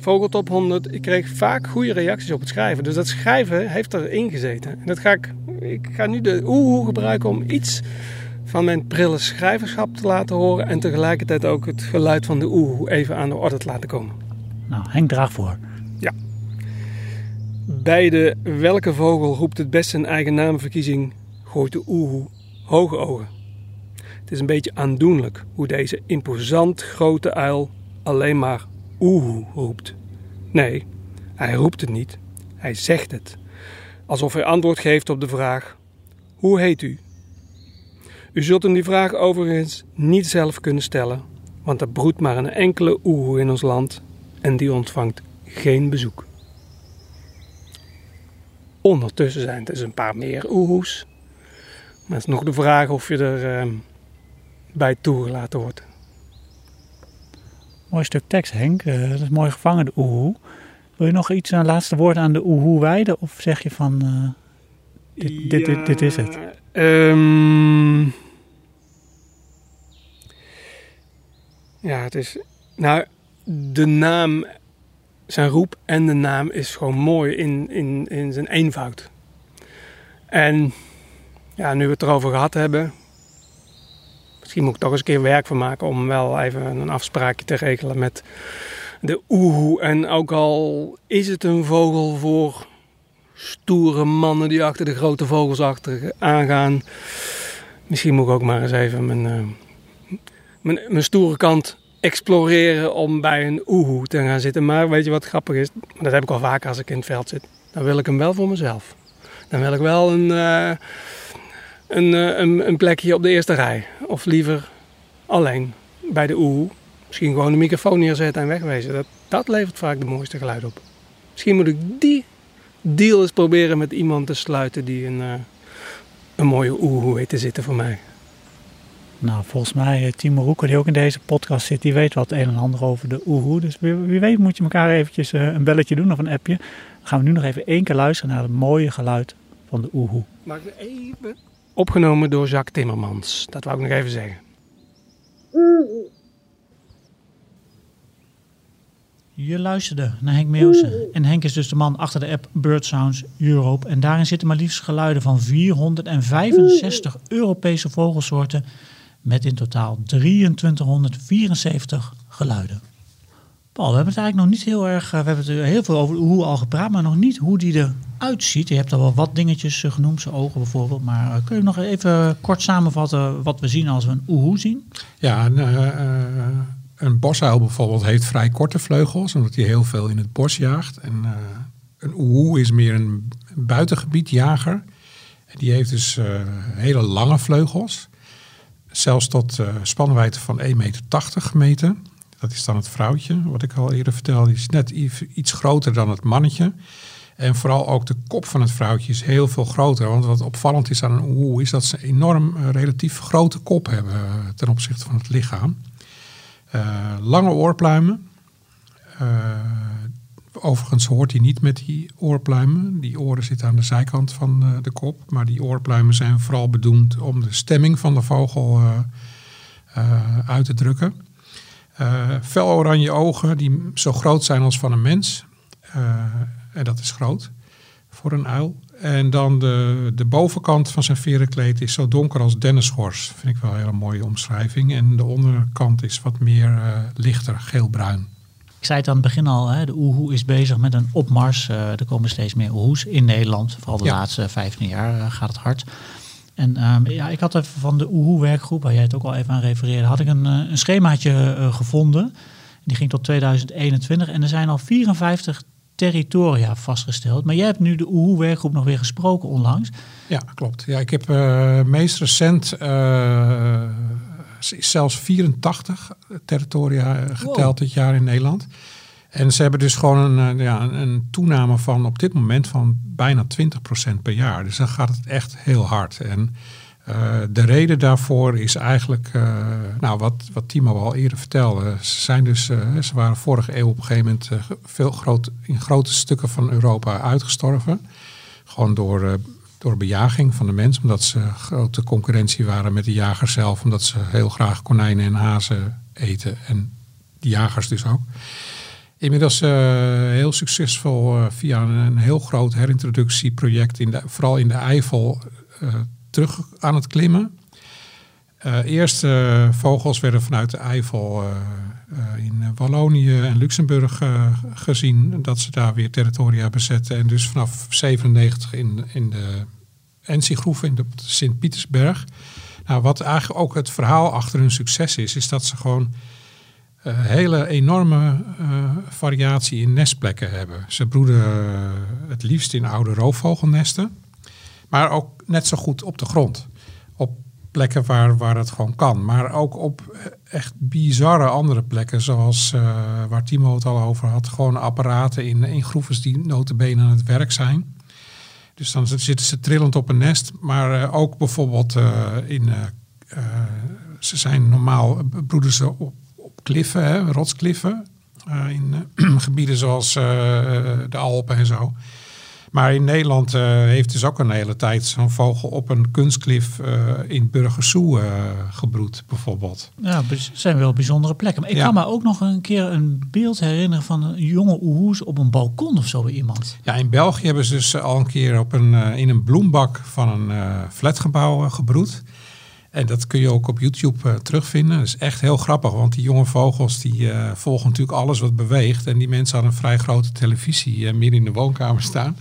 Vogeltop 100, ik kreeg vaak goede reacties op het schrijven. Dus dat schrijven heeft erin gezeten. En dat ga ik, ik ga nu de oehoe gebruiken om iets van mijn prille schrijverschap te laten horen. En tegelijkertijd ook het geluid van de oehoe even aan de orde te laten komen. Nou, Henk draag voor. Bij de welke vogel roept het best zijn eigen naamverkiezing, gooit de oehoe hoge ogen. Het is een beetje aandoenlijk hoe deze imposant grote uil alleen maar oehoe roept. Nee, hij roept het niet, hij zegt het. Alsof hij antwoord geeft op de vraag: Hoe heet u? U zult hem die vraag overigens niet zelf kunnen stellen, want er broedt maar een enkele oehoe in ons land en die ontvangt geen bezoek. Ondertussen zijn het dus een paar meer oehoes. Maar het is nog de vraag of je er ehm, bij toegelaten wordt. Mooi stuk tekst, Henk. Eh, dat is mooi gevangen, de oehoe. Wil je nog iets, een laatste woord aan de oehoe wijden? Of zeg je van, eh, dit, dit, dit, is het? Ehm, ja, het is. Nou, de naam zijn roep en de naam is gewoon mooi in, in, in zijn eenvoud. En ja, nu we het erover gehad hebben, misschien moet ik toch eens een keer werk van maken om wel even een afspraakje te regelen met de oehoe. En ook al is het een vogel voor stoere mannen die achter de grote vogels achter aangaan. Misschien moet ik ook maar eens even mijn, uh, mijn, stoere kant exploreren om bij een oehoe te gaan zitten. Maar weet je wat grappig is? Dat heb ik al vaker als ik in het veld zit. Dan wil ik hem wel voor mezelf. Dan wil ik wel een, uh, een, uh, een, een, plekje op de eerste rij. Of liever alleen bij de oehoe. Misschien gewoon de microfoon neerzetten en wegwezen. Dat, dat levert vaak de mooiste geluid op. Misschien moet ik die deal eens proberen met iemand te sluiten die een, uh, een mooie oehoe weet te zitten voor mij. Nou, volgens mij, eh, Timo Roeker, die ook in deze podcast zit, die weet wat een en ander over de oehoe. Dus wie, wie, weet moet je elkaar eventjes een belletje doen of een appje. Dan gaan we nu nog even één keer luisteren naar het mooie geluid van de oehoe. Mag ik even? Opgenomen door Jacques Timmermans. Dat wou ik nog even zeggen. Je luisterde naar Henk Meeuwsen. En Henk is dus de man achter de app Bird Sounds Europe. En daarin zitten maar liefst geluiden van 465 Europese vogelsoorten. Met in totaal 2374 geluiden. We hebben het eigenlijk nog niet heel erg. We hebben het heel veel over hoe al gepraat, maar nog niet hoe die eruit ziet. Je hebt al wel wat dingetjes genoemd, zijn ogen bijvoorbeeld. Maar kun je nog even kort samenvatten wat we zien als we een oehoe zien? Ja, uh, een bosuil bijvoorbeeld heeft vrij korte vleugels, omdat hij heel veel in het bos jaagt. En een oehoe is meer een buitengebiedjager. Die heeft dus hele lange vleugels. Zelfs tot spanwijdte van 1,80 meter gemeten. Dat is dan het vrouwtje, wat ik al eerder vertelde. Die is net iets groter dan het mannetje. En vooral ook de kop van het vrouwtje is heel veel groter. Want wat opvallend is aan een oehoe is dat ze een enorm relatief grote kop hebben ten opzichte van het lichaam. Uh, lange oorpluimen. Overigens hoort hij niet met die oorpluimen. Die oren zitten aan de zijkant van de, kop. Maar die oorpluimen zijn vooral bedoeld om de stemming van de vogel uit te drukken. Fel oranje ogen die zo groot zijn als van een mens. en dat is groot voor een uil. En dan de, de bovenkant van zijn verenkleed is zo donker als denneschors. Vind ik wel een hele mooie omschrijving. En de onderkant is wat meer uh, lichter, geelbruin. Ik zei het aan het begin al, hè, de oehoe is bezig met een opmars. Uh, er komen steeds meer oehoes in Nederland. Vooral de ja. laatste 15 jaar uh, gaat het hard. En um, ja, ik had even van de oehoe-werkgroep, waar jij het ook al even aan refereerde, had ik een, een schemaatje gevonden. Die ging tot 2021 en er zijn al 54 territoria vastgesteld. Maar jij hebt nu de OEHO-werkgroep nog weer gesproken onlangs. Ja, klopt. Ja, ik heb uh, meest recent uh, zelfs 84 territoria geteld wow. dit jaar in Nederland. En ze hebben dus gewoon een, ja, een toename van op dit moment van bijna 20% per jaar. Dus dan gaat het echt heel hard. En uh, de reden daarvoor is eigenlijk, uh, nou, wat, wat Timo al eerder vertelde. Ze, zijn dus, ze waren vorige eeuw op een gegeven moment veel groot, in grote stukken van Europa uitgestorven. Gewoon door, door bejaging van de mens, omdat ze grote concurrentie waren met de jagers zelf. Omdat ze heel graag konijnen en hazen eten en de jagers dus ook. Inmiddels heel succesvol via een, heel groot herintroductieproject, in de, vooral in de Eifel terug aan het klimmen. Uh, eerst vogels werden vanuit de Eifel in Wallonië en Luxemburg gezien. Dat ze daar weer territoria bezetten. En dus vanaf 97 in, in de Ensigroeven in de Sint-Pietersberg. Nou, wat eigenlijk ook het verhaal achter hun succes is, is dat ze gewoon hele enorme variatie in nestplekken hebben. Ze broeden het liefst in oude roofvogelnesten. Maar ook net zo goed op de grond. Op plekken waar, waar het gewoon kan. Maar ook op echt bizarre andere plekken. Zoals waar Timo het al over had. Gewoon apparaten in, in groeves die notabene aan het werk zijn. Dus dan zitten ze trillend op een nest. Maar ook bijvoorbeeld in... ze zijn normaal... broeden ze op kliffen, hè, rotskliffen. in (clears throat) gebieden zoals de Alpen en zo. Maar in Nederland eh, heeft dus ook een hele tijd zo'n vogel op een kunstklif eh, in Burgersoe eh, gebroed, bijvoorbeeld. Ja, zijn wel bijzondere plekken. Maar ik Ja. kan me ook nog een keer een beeld herinneren van een jonge oehoes op een balkon of zo bij iemand. Ja, in België hebben ze dus al een keer op een, eh, in een bloembak van een eh, flatgebouw eh, gebroed. En dat kun je ook op YouTube eh, terugvinden. Dat is echt heel grappig, want die jonge vogels die eh, volgen natuurlijk alles wat beweegt. En die mensen hadden een vrij grote televisie eh, midden in de woonkamer staan.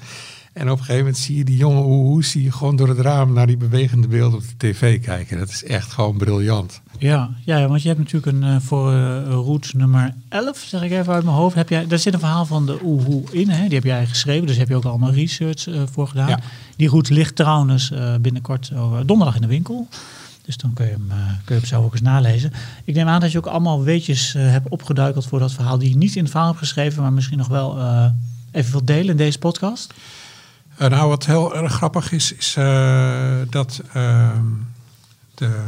En op een gegeven moment zie je die jonge oehoes zie je gewoon door het raam naar die bewegende beelden op de tv kijken. Dat is echt gewoon briljant. Ja, ja, want je hebt natuurlijk een, voor route nummer 11, zeg ik even uit mijn hoofd, heb jij, daar zit een verhaal van de oehoe in. Hè? Die heb jij geschreven, dus heb je ook allemaal research voor gedaan. Ja. Die route ligt trouwens binnenkort donderdag in de winkel. Dus dan kun je, hem, eh, kun je hem zelf ook eens nalezen. Ik neem aan dat je ook allemaal weetjes eh, hebt opgeduikeld voor dat verhaal die je niet in het verhaal hebt geschreven, maar misschien nog wel eh, even wilt delen in deze podcast. Nou, wat heel erg grappig is, is dat ehm, de,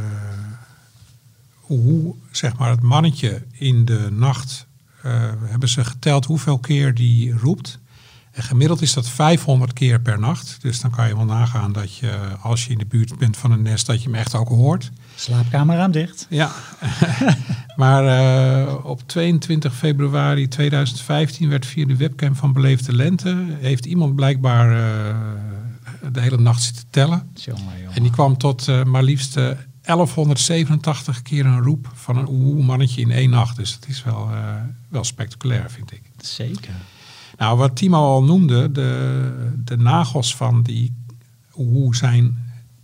hoe zeg maar, het mannetje in de nacht hebben ze geteld hoeveel keer die roept. En gemiddeld is dat 500 keer per nacht. Dus dan kan je wel nagaan dat je, als je in de buurt bent van een nest, dat je hem echt ook hoort. Slaapkamerraam dicht. Ja, (laughs) maar eh, op 22 februari 2015 werd via de webcam van Beleefde Lente... heeft iemand blijkbaar eh, de hele nacht zitten tellen. Jongen, jongen. En die kwam tot eh, maar liefst eh, 1187 keer een roep van een oeh mannetje in één nacht. Dus dat is wel, wel spectaculair, vind ik. Zeker. Nou, wat Timo al noemde, de, de nagels van die oehoe zijn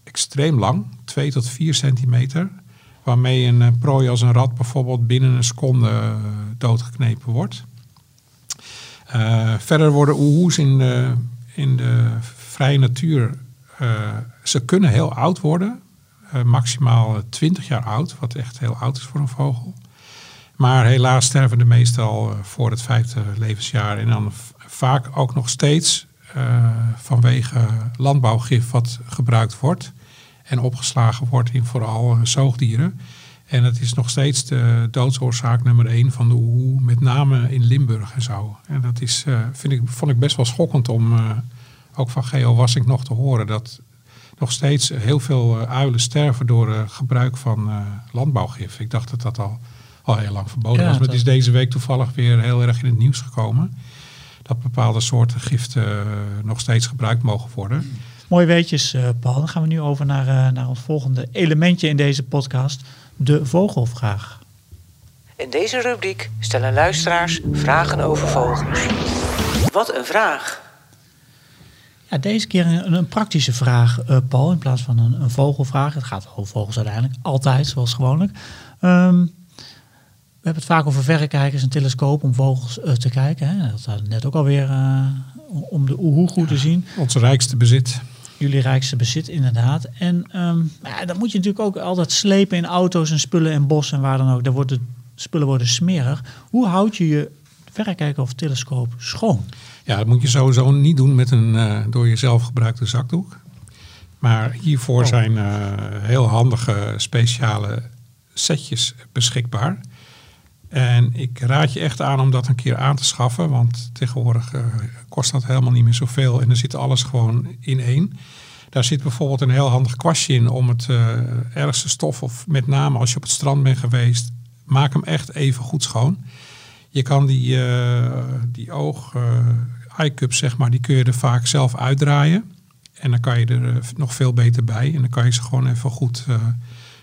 extreem lang, 2 tot 4 centimeter. Waarmee een eh, prooi als een rat bijvoorbeeld binnen een seconde eh, doodgeknepen wordt. Eh, verder worden oehoes in de, in de vrije natuur, ze kunnen heel oud worden. Maximaal eh, 20 jaar oud, wat echt heel oud is voor een vogel. Maar helaas sterven de meestal eh, voor het vijfde levensjaar. En dan vaak ook nog steeds eh, vanwege landbouwgif wat gebruikt wordt. En opgeslagen wordt in vooral eh, zoogdieren. En het is nog steeds de doodsoorzaak nummer één van de oehoe. Met name in Limburg en zo. En dat is, vind ik, vond ik best wel schokkend om ook van Geo Wassink nog te horen. Dat nog steeds heel veel uilen sterven door gebruik van landbouwgif. Ik dacht dat dat al, al heel lang verboden Ja, was. Maar het is deze week toevallig weer heel erg in het nieuws gekomen. Dat bepaalde soorten giften eh, nog steeds gebruikt mogen worden. Mooi weetjes, eh, Paul. Dan gaan we nu over naar, eh, naar ons volgende elementje in deze podcast. De vogelvraag. In deze rubriek stellen luisteraars vragen over vogels. Wat een vraag! Ja, deze keer een, een praktische vraag, eh, Paul, in plaats van een, een vogelvraag. Het gaat over vogels uiteindelijk, altijd zoals gewoonlijk. Ehm, we hebben het vaak over verrekijkers en telescoop om vogels eh, te kijken. Hè. Dat hadden we net ook alweer eh, om de oehoe goed te zien. Ons rijkste bezit. Jullie rijkste bezit, inderdaad. En ehm, ja, dan moet je natuurlijk ook altijd slepen in auto's en spullen en bos en waar dan ook. Daar worden spullen worden smerig. Hoe houd je je verrekijker of telescoop schoon? Ja, dat moet je sowieso niet doen met een eh, door jezelf gebruikte zakdoek. Maar hiervoor Oh. zijn heel handige speciale setjes beschikbaar. En ik raad je echt aan om dat een keer aan te schaffen. Want tegenwoordig eh, kost dat helemaal niet meer zoveel. En dan zit alles gewoon in één. Daar zit bijvoorbeeld een heel handig kwastje in om het eh, ergste stof, of met name als je op het strand bent geweest, maak hem echt even goed schoon. Je kan die, eh, die oog, eye cups, zeg maar, die kun je er vaak zelf uitdraaien. En dan kan je er nog veel beter bij. En dan kan je ze gewoon even goed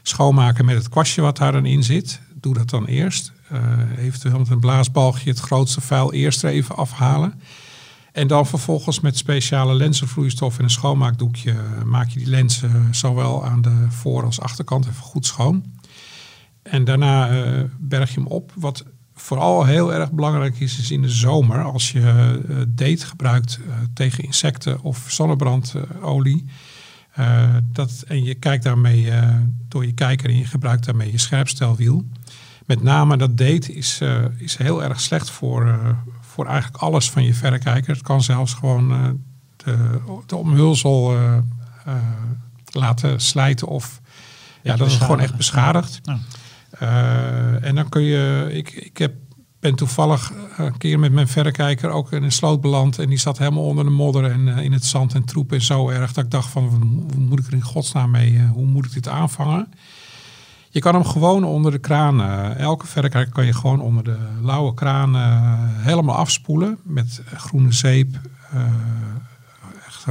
schoonmaken met het kwastje wat daar dan in zit. Doe dat dan eerst. Eh, eventueel met een blaasbalgje het grootste vuil eerst er even afhalen. En dan vervolgens met speciale lenzenvloeistof en een schoonmaakdoekje eh, maak je die lenzen zowel aan de voor- als achterkant even goed schoon. En daarna eh, berg je hem op. Wat vooral heel erg belangrijk is, is in de zomer als je eh, date gebruikt tegen insecten of zonnebrandolie. dat, en je kijkt daarmee door je kijker en je gebruikt daarmee je scherpstelwiel. Met name dat date is, eh, is heel erg slecht voor, eh, voor eigenlijk alles van je verrekijker. Het kan zelfs gewoon eh, de, de omhulsel laten slijten of ja, dat is gewoon echt beschadigd. Ja. En dan kun je, ik, ik heb ben toevallig een keer met mijn verrekijker ook in een sloot beland. En die zat helemaal onder de modder en in het zand en troep. En zo erg dat ik dacht van, hoe moet ik er in godsnaam mee? hoe moet ik dit aanvangen? Je kan hem gewoon onder de kraan. eh, elke verrekijker kan je gewoon onder de lauwe kraan eh, helemaal afspoelen. Met groene zeep. eh, echt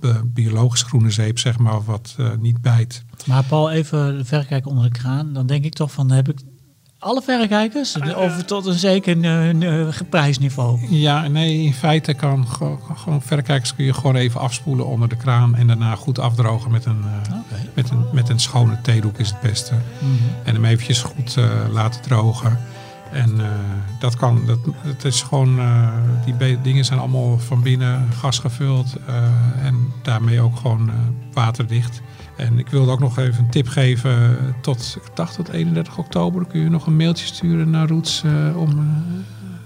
bi- biologisch groene zeep, zeg maar. Wat niet bijt. Maar Paul, even de verrekijker onder de kraan. Dan denk ik toch van, heb ik alle verrekijkers? Of tot een zeker eh, eh, prijsniveau? Ja, nee, in feite kan ge- gewoon verrekijkers kun je gewoon even afspoelen onder de kraan en daarna goed afdrogen met een, eh, met een, met een schone theedoek is het beste. Mhm. En hem eventjes goed laten drogen. En dat kan, dat, het is gewoon, die dingen zijn allemaal van binnen gasgevuld en daarmee ook gewoon waterdicht. En ik wilde ook nog even een tip geven. Tot, ik dacht tot 31 oktober kun je nog een mailtje sturen naar Roots eh, om uh,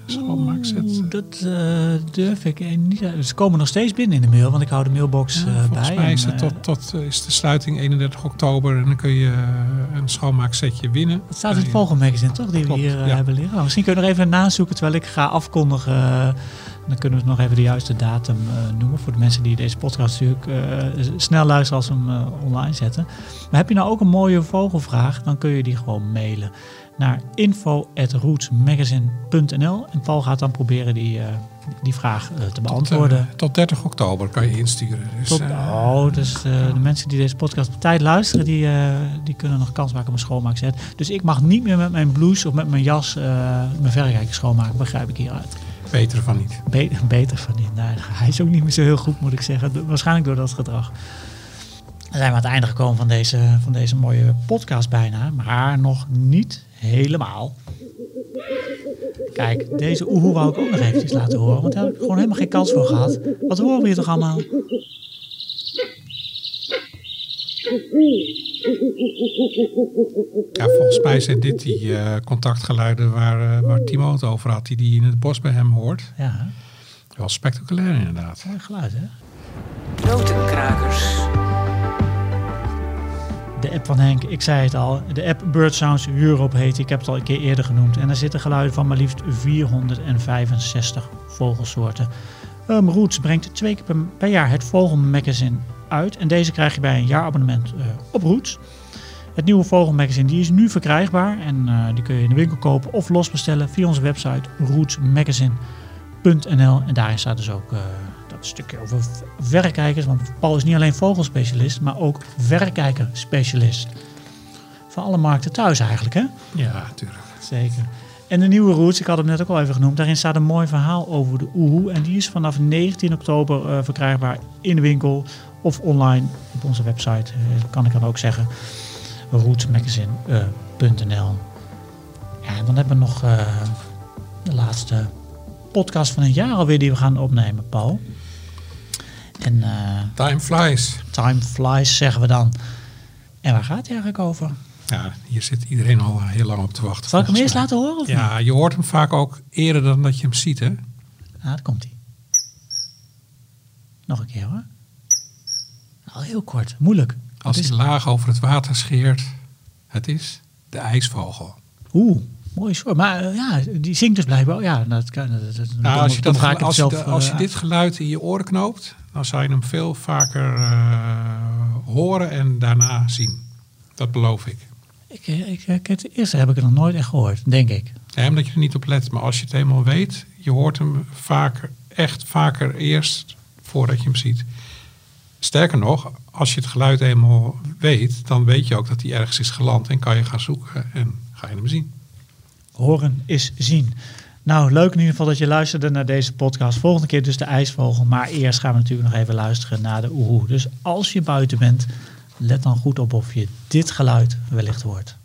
schoonmaakzet. Dat eh, durf ik eh, niet. Ze komen nog steeds binnen in de mail, want ik hou de mailbox eh, Volgens bij. mij En, is, het eh, tot, tot, eh, is de sluiting 31 oktober en dan kun je eh, een schoonmaaksetje winnen. Dat staat in het Eh, Vogelmagazine, toch? Die we hier eh, ja. hebben liggen. Nou, misschien kunnen we er even nazoeken terwijl ik ga afkondigen. Dan kunnen we nog even de juiste datum eh, noemen. Voor de mensen die deze podcast natuurlijk eh, snel luisteren als we hem eh, online zetten. Maar heb je nou ook een mooie vogelvraag, dan kun je die gewoon mailen naar info.rootsmagazine.nl. En Paul gaat dan proberen die, die vraag te beantwoorden. tot 30 oktober kan je insturen. Dus, Tot, oh, dus de mensen die deze podcast op tijd luisteren, die, die kunnen nog kans maken op een schoonmaakzet. Dus ik mag niet meer met mijn blouse of met mijn jas mijn verrekijker schoonmaken, begrijp ik hieruit. Beter van niet. Be- beter van niet. Nee, hij is ook niet meer zo heel goed, moet ik zeggen. Waarschijnlijk door dat gedrag. Dan zijn we aan het einde gekomen van deze, van deze mooie podcast bijna. Maar nog niet helemaal. Kijk, deze oehoe wou ik ook nog eventjes laten horen. Want daar heb ik gewoon helemaal geen kans voor gehad. Wat horen we hier toch allemaal? Ja, volgens mij zijn dit die eh, contactgeluiden waar, eh, waar Timo het over had, die die in het bos bij hem hoort. Ja, Wel spectaculair inderdaad. mooi geluid hè. Notenkrakers. De app van Henk, ik zei het al. De app Bird Sounds Europe heet. Ik heb het al een keer eerder genoemd. En daar zitten geluiden van maar liefst 465 vogelsoorten. Um, Roots brengt twee keer per, jaar het Vogelmagazine uit. En deze krijg je bij een jaarabonnement eh, op Roots. Het nieuwe Vogelmagazine die is nu verkrijgbaar. En eh, die kun je in de winkel kopen of losbestellen via onze website rootsmagazine.nl. En daarin staat dus ook eh, dat stukje over verrekijkers. Want Paul is niet alleen vogelspecialist, maar ook verrekijkerspecialist. Van alle markten thuis eigenlijk, hè? Ja, natuurlijk. Zeker. En de nieuwe Roots, ik had hem net ook al even genoemd, daarin staat een mooi verhaal over de oehoe. En die is vanaf 19 oktober eh, verkrijgbaar in de winkel of online op onze website, eh, kan ik dan ook zeggen, rootsmagazine.nl. ja, en dan hebben we nog eh, de laatste podcast van het jaar alweer die we gaan opnemen, Paul. En eh, Time flies. time flies, zeggen we dan. En waar gaat hij eigenlijk over? Ja, hier zit iedereen al heel lang op te wachten. Zal ik hem eerst laten horen? Of niet? Ja, je hoort hem vaak ook eerder dan dat je hem ziet, hè? Ah, daar komt hij. Nog een keer hoor. Al heel kort, moeilijk. Als hij laag over het water scheert. Het is de ijsvogel. Oeh, mooi soort. Maar eh, ja, die zingt dus blijkbaar. Ja, dat kan. Dat, dat, dat- Nou, als je, dan dat, ga ik het als, je, zelf, de- als je eh, dit geluid in je oren knoopt, dan zou je hem veel vaker eh, horen en daarna zien. Dat beloof ik. Ik, eh, ik, ik, het eerste heb ik het nog nooit echt gehoord, denk ik. Ja, omdat je er niet op let. Maar als je het helemaal weet, je hoort hem vaker, echt vaker eerst voordat je hem ziet. Sterker nog, als je het geluid eenmaal weet, dan weet je ook dat hij ergens is geland en kan je gaan zoeken en ga je hem zien. Horen is zien. Nou, leuk in ieder geval dat je luisterde naar deze podcast. Volgende keer dus de ijsvogel. Maar eerst gaan we natuurlijk nog even luisteren naar de oehoe. Dus als je buiten bent, let dan goed op of je dit geluid wellicht hoort.